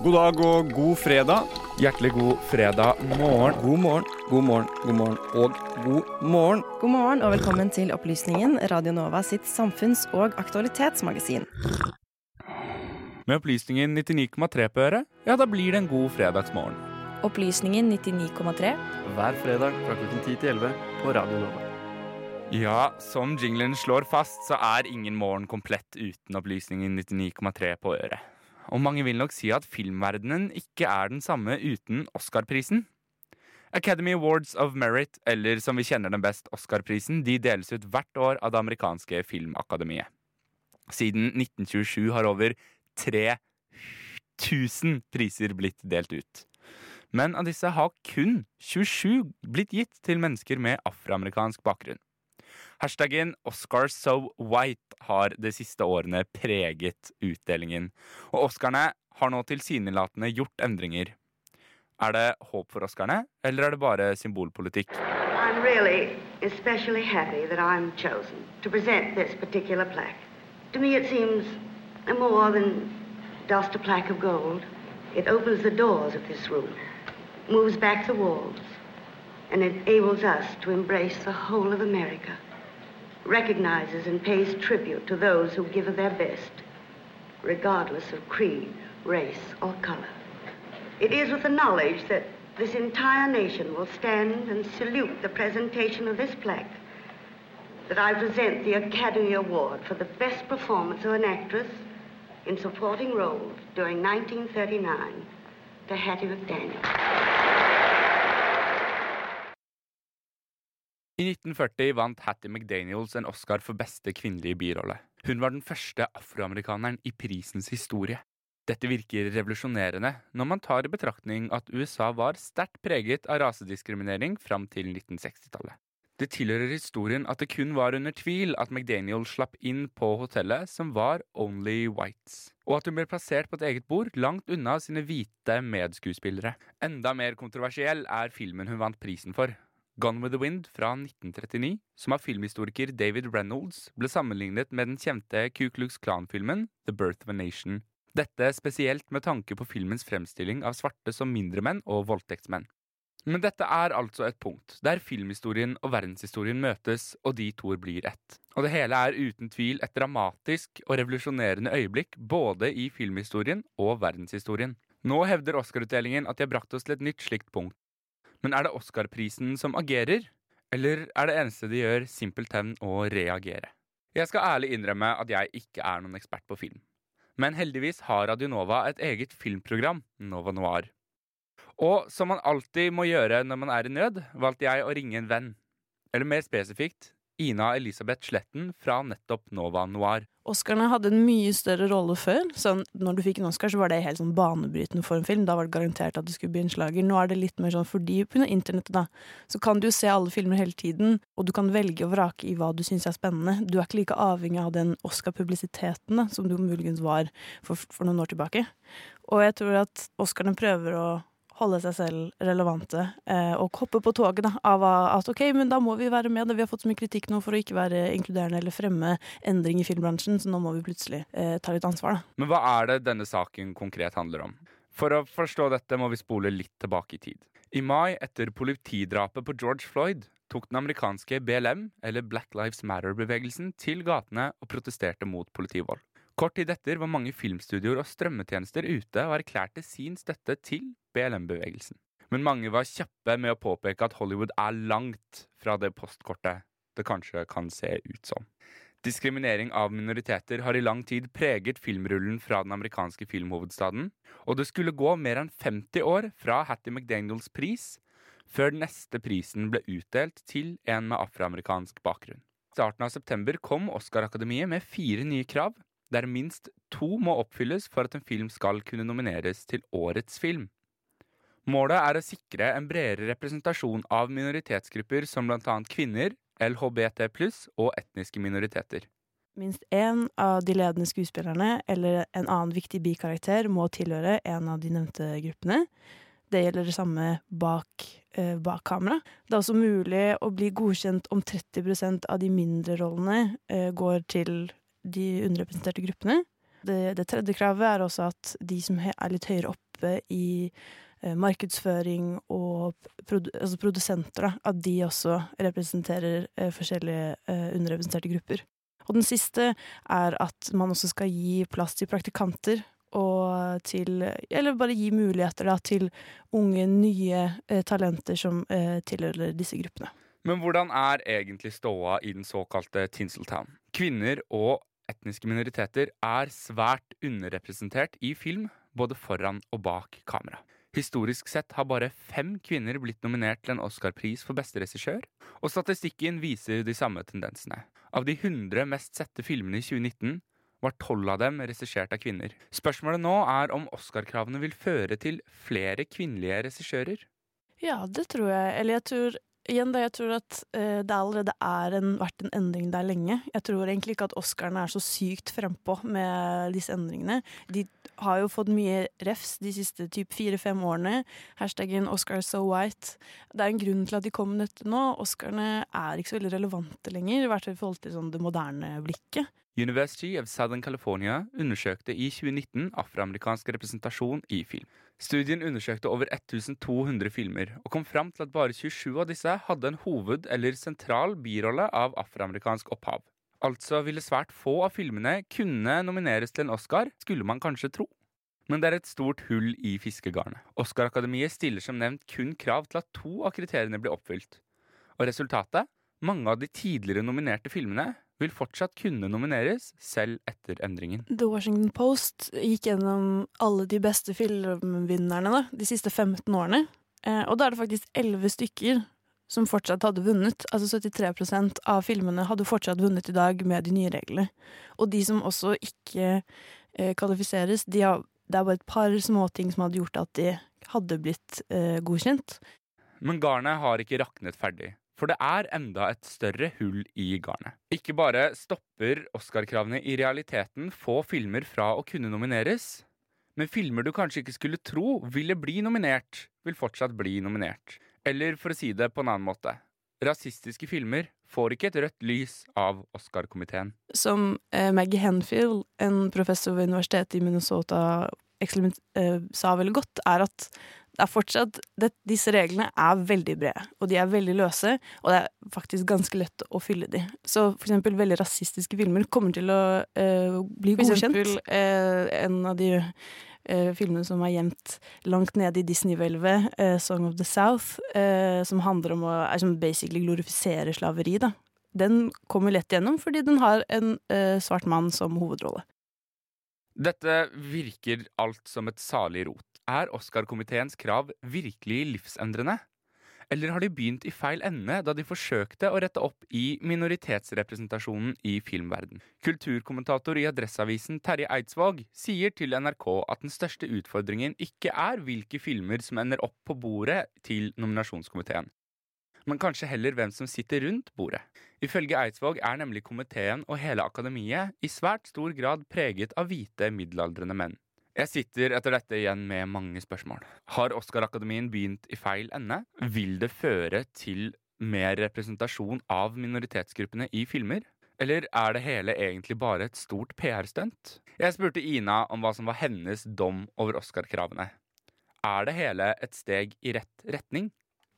God dag og god fredag. Hjertelig god fredag morgen. God morgen, god morgen, god morgen og god morgen. God morgen og velkommen til Opplysningen, Radio Nova sitt samfunns- og aktualitetsmagasin. Med opplysningen 99,3 på øret, ja, da blir det en god fredagsmorgen. Opplysningen 99,3. Hver fredag fra klokken 10 til 11 på Radio Nova. Ja, som jinglen slår fast, så er ingen morgen komplett uten opplysningen 99,3 på øret. Og mange vil nok si at filmverdenen ikke er den samme uten Oscar-prisen. Academy Awards of Merit, eller som vi kjenner den best, Oscar-prisen, de deles ut hvert år av det amerikanske filmakademiet. Siden 1927 har over 3000 priser blitt delt ut. Men av disse har kun 27 blitt gitt til mennesker med afroamerikansk bakgrunn. Hashtaggen OscarSoWhite har de siste årene preget utdelingen. Og Oscarene har nå tilsynelatende gjort endringer. Er det håp for Oscarene, eller er det bare symbolpolitikk? I'm really especially happy that I'm chosen to present this particular plaque. To me, it seems more than just a plaque of gold. It opens the doors of this room, moves back the walls, and enables us to embrace the whole of America. Recognizes and pays tribute to those who give of their best, regardless of creed, race, or color. It is with the knowledge that this entire nation will stand and salute the presentation of this plaque that I present the Academy Award for the best performance of an actress in supporting roles during 1939 to Hattie McDaniel. I 1940 vant Hattie McDaniels en Oscar for beste kvinnelige birolle. Hun var den første afroamerikaneren i prisens historie. Dette virker revolusjonerende når man tar i betraktning at USA var sterkt preget av rasediskriminering fram til 1960-tallet. Det tilhører historien at det kun var under tvil at McDaniel slapp inn på hotellet som var Only Whites, og at hun ble plassert på et eget bord langt unna sine hvite medskuespillere. Enda mer kontroversiell er filmen hun vant prisen for. Gone with the Wind fra 1939, som av filmhistoriker David Reynolds ble sammenlignet med den kjente Ku Klux Klan-filmen The Birth of a Nation. Dette spesielt med tanke på filmens fremstilling av svarte som mindre menn og voldtektsmenn. Men dette er altså et punkt der filmhistorien og verdenshistorien møtes, og de to blir ett. Og det hele er uten tvil et dramatisk og revolusjonerende øyeblikk både i filmhistorien og verdenshistorien. Nå hevder Oscar-utdelingen at de har brakt oss til et nytt slikt punkt. Men er det Oscar-prisen som agerer, eller er det eneste de gjør, simpelthen å reagere? Jeg skal ærlig innrømme at jeg ikke er noen ekspert på film. Men heldigvis har Radionova et eget filmprogram, Nova Noir. Og som man alltid må gjøre når man er i nød, valgte jeg å ringe en venn. Eller mer spesifikt Ina Elisabeth Sletten fra nettopp Nova Noir. Oscarene hadde en mye større rolle før. Så når du fikk en Oscar, så var det helt sånn banebrytende for en film. Da var det garantert at det skulle bli en slager. Nå er det litt mer sånn fordi på internettet, da, så kan du jo se alle filmer hele tiden, og du kan velge og vrake i hva du syns er spennende. Du er ikke like avhengig av den Oscar-publisiteten som du muligens var for, for noen år tilbake. Og jeg tror at Oscarene prøver å holde seg selv relevante eh, og hoppe på toget da, av at ok, men da må vi være med. Vi har fått så mye kritikk nå for å ikke være inkluderende eller fremme endring i filmbransjen, så nå må vi plutselig eh, ta litt ansvar. da. Men hva er det denne saken konkret handler om? For å forstå dette må vi spole litt tilbake i tid. I mai etter politidrapet på George Floyd tok den amerikanske BLM, eller Black Lives Matter-bevegelsen, til gatene og protesterte mot politivold. Kort tid etter var mange filmstudioer og strømmetjenester ute og erklærte sin støtte til BLM-bevegelsen. Men mange var kjappe med å påpeke at Hollywood er langt fra det postkortet det kanskje kan se ut som. Diskriminering av minoriteter har i lang tid preget filmrullen fra den amerikanske filmhovedstaden, og det skulle gå mer enn 50 år fra Hattie McDaniels pris før den neste prisen ble utdelt til en med afroamerikansk bakgrunn. I starten av september kom Oscar-akademiet med fire nye krav, der minst to må oppfylles for at en film skal kunne nomineres til Årets film. Målet er å sikre en bredere representasjon av minoritetsgrupper som bl.a. kvinner, LHBT pluss og etniske minoriteter. Minst én av de ledende skuespillerne eller en annen viktig bikarakter må tilhøre en av de nevnte gruppene. Det gjelder det samme bak, eh, bak kamera. Det er også mulig å bli godkjent om 30% av de mindre rollene eh, går til de underrepresenterte gruppene. Det, det tredje kravet er også at de som er litt høyere oppe i eh, markedsføring og produ altså produsenter, da, at de også representerer eh, forskjellige eh, underrepresenterte grupper. Og den siste er at man også skal gi plass til praktikanter og til Eller bare gi muligheter da, til unge, nye eh, talenter som eh, tilhører disse gruppene. Men hvordan er egentlig ståa i den såkalte Tinseltown? Kvinner og etniske minoriteter er svært underrepresentert i film, både foran og bak kamera. Historisk sett har bare fem kvinner blitt nominert til en Oscar-pris for beste regissør, og statistikken viser de samme tendensene. Av de 100 mest sette filmene i 2019 var tolv av dem regissert av kvinner. Spørsmålet nå er om Oscar-kravene vil føre til flere kvinnelige regissører. Ja, det tror jeg. Eller jeg tror igjen da, jeg tror at uh, det allerede er en, vært en endring der lenge. Jeg tror egentlig ikke at Oscarene er så sykt frempå med disse endringene. De har jo fått mye refs de siste typ fire-fem årene. Hashtaggen 'Oscar so white'. Det er en grunn til at de kom med dette nå. Oscarene er ikke så veldig relevante lenger, i hvert fall i forhold til sånn, det moderne blikket. University of Southern California undersøkte i 2019 afroamerikansk representasjon i film. Studien undersøkte over 1200 filmer, og kom fram til at bare 27 av disse hadde en hoved- eller sentral birolle av afroamerikansk opphav. Altså ville svært få av filmene kunne nomineres til en Oscar, skulle man kanskje tro. Men det er et stort hull i fiskegarnet. Oscar-akademiet stiller som nevnt kun krav til at to av kriteriene blir oppfylt. Og resultatet? Mange av de tidligere nominerte filmene vil fortsatt kunne nomineres, selv etter endringen. The Washington Post gikk gjennom alle de beste filmvinnerne da, de siste 15 årene. Eh, og da er det faktisk 11 stykker som fortsatt hadde vunnet. Altså 73% av filmene hadde fortsatt vunnet i dag med de nye reglene. Og de som også ikke eh, kvalifiseres, de har, det er bare et par småting som hadde gjort at de hadde blitt eh, godkjent. Men garnet har ikke raknet ferdig. For det er enda et større hull i garnet. Ikke bare stopper Oscar-kravene i realiteten få filmer fra å kunne nomineres, men filmer du kanskje ikke skulle tro ville bli nominert, vil fortsatt bli nominert. Eller for å si det på en annen måte rasistiske filmer får ikke et rødt lys av Oscar-komiteen. Som eh, Maggie Henfield, en professor ved universitetet i Minnesota, eh, sa veldig godt, er at det er fortsatt det, Disse reglene er veldig brede, og de er veldig løse, og det er faktisk ganske lett å fylle de. Så for eksempel veldig rasistiske filmer kommer til å uh, bli godkjent. For eksempel uh, en av de uh, filmene som er gjemt langt nede i Disney-hvelvet, 'Song of the South', som handler om å som basically glorifisere slaveri, da. Den kommer lett gjennom fordi den har en svart mann som hovedrolle. Dette virker alt som et salig rot. Er Oscar-komiteens krav virkelig livsendrende? Eller har de begynt i feil ende da de forsøkte å rette opp i minoritetsrepresentasjonen i filmverden? Kulturkommentator i Adresseavisen Terje Eidsvåg sier til NRK at den største utfordringen ikke er hvilke filmer som ender opp på bordet til nominasjonskomiteen, men kanskje heller hvem som sitter rundt bordet. Ifølge Eidsvåg er nemlig komiteen og hele akademiet i svært stor grad preget av hvite, middelaldrende menn. Jeg sitter etter dette igjen med mange spørsmål. Har Oscar-akademien begynt i feil ende? Vil det føre til mer representasjon av minoritetsgruppene i filmer? Eller er det hele egentlig bare et stort PR-stunt? Jeg spurte Ina om hva som var hennes dom over Oscar-kravene. Er det hele et steg i rett retning?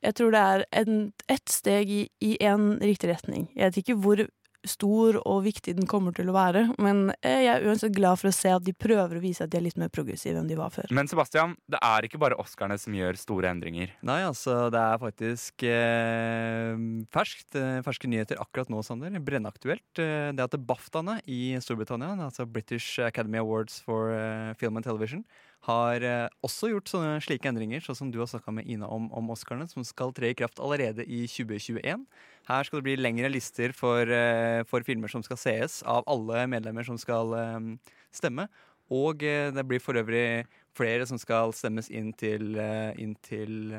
Jeg tror det er en, ett steg i én riktig retning. Jeg vet ikke hvor stor og viktig den kommer til å være. Men jeg er uansett glad for å se at de prøver å vise at de er litt mer progressive enn de var før. Men Sebastian, det er ikke bare Oscarene som gjør store endringer. Nei, altså det er faktisk eh, ferskt. Eh, ferske nyheter akkurat nå, Sander. Brennaktuelt. Eh, det at BAFTAene i Storbritannia, altså British Academy Awards for Film and Television, har eh, også gjort sånne slike endringer, sånn som du har snakka med Ina om, om Oscarene, som skal tre i kraft allerede i 2021. Her skal det bli lengre lister for, eh, for filmer som skal sees av alle medlemmer som skal eh, stemme. Og det blir for øvrig flere som skal stemmes inn til, inn til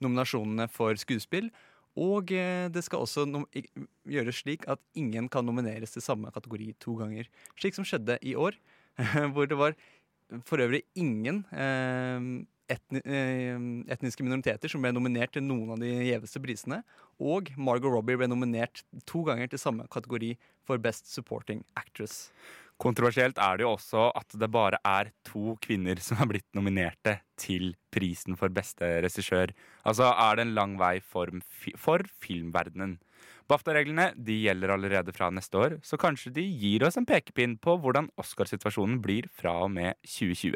nominasjonene for skuespill. Og det skal også gjøres slik at ingen kan nomineres til samme kategori to ganger. Slik som skjedde i år, hvor det var for øvrig ingen eh, etni, eh, etniske minoriteter som ble nominert til noen av de gjeveste prisene. Og Margot Robbie ble nominert to ganger til samme kategori for Best Supporting Actress. Kontroversielt er det jo også at det bare er to kvinner som har blitt nominerte til prisen for beste regissør. Altså er det en lang vei for, for filmverdenen. BAFTA-reglene de gjelder allerede fra neste år, så kanskje de gir oss en pekepinn på hvordan Oscarsituasjonen blir fra og med 2020.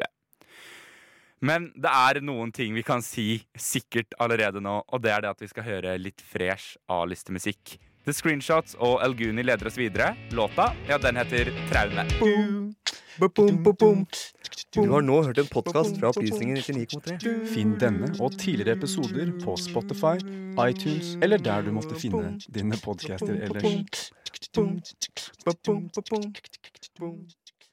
Men det er noen ting vi kan si sikkert allerede nå, og det er det at vi skal høre litt fresh A-listemusikk. The Screenshots og El Guni leder oss videre. Låta, ja, den heter Traume. Du har nå hørt en podkast fra Opplysningen 99,3. Finn denne og tidligere episoder på Spotify, iTunes eller der du måtte finne dine podcaster ellers.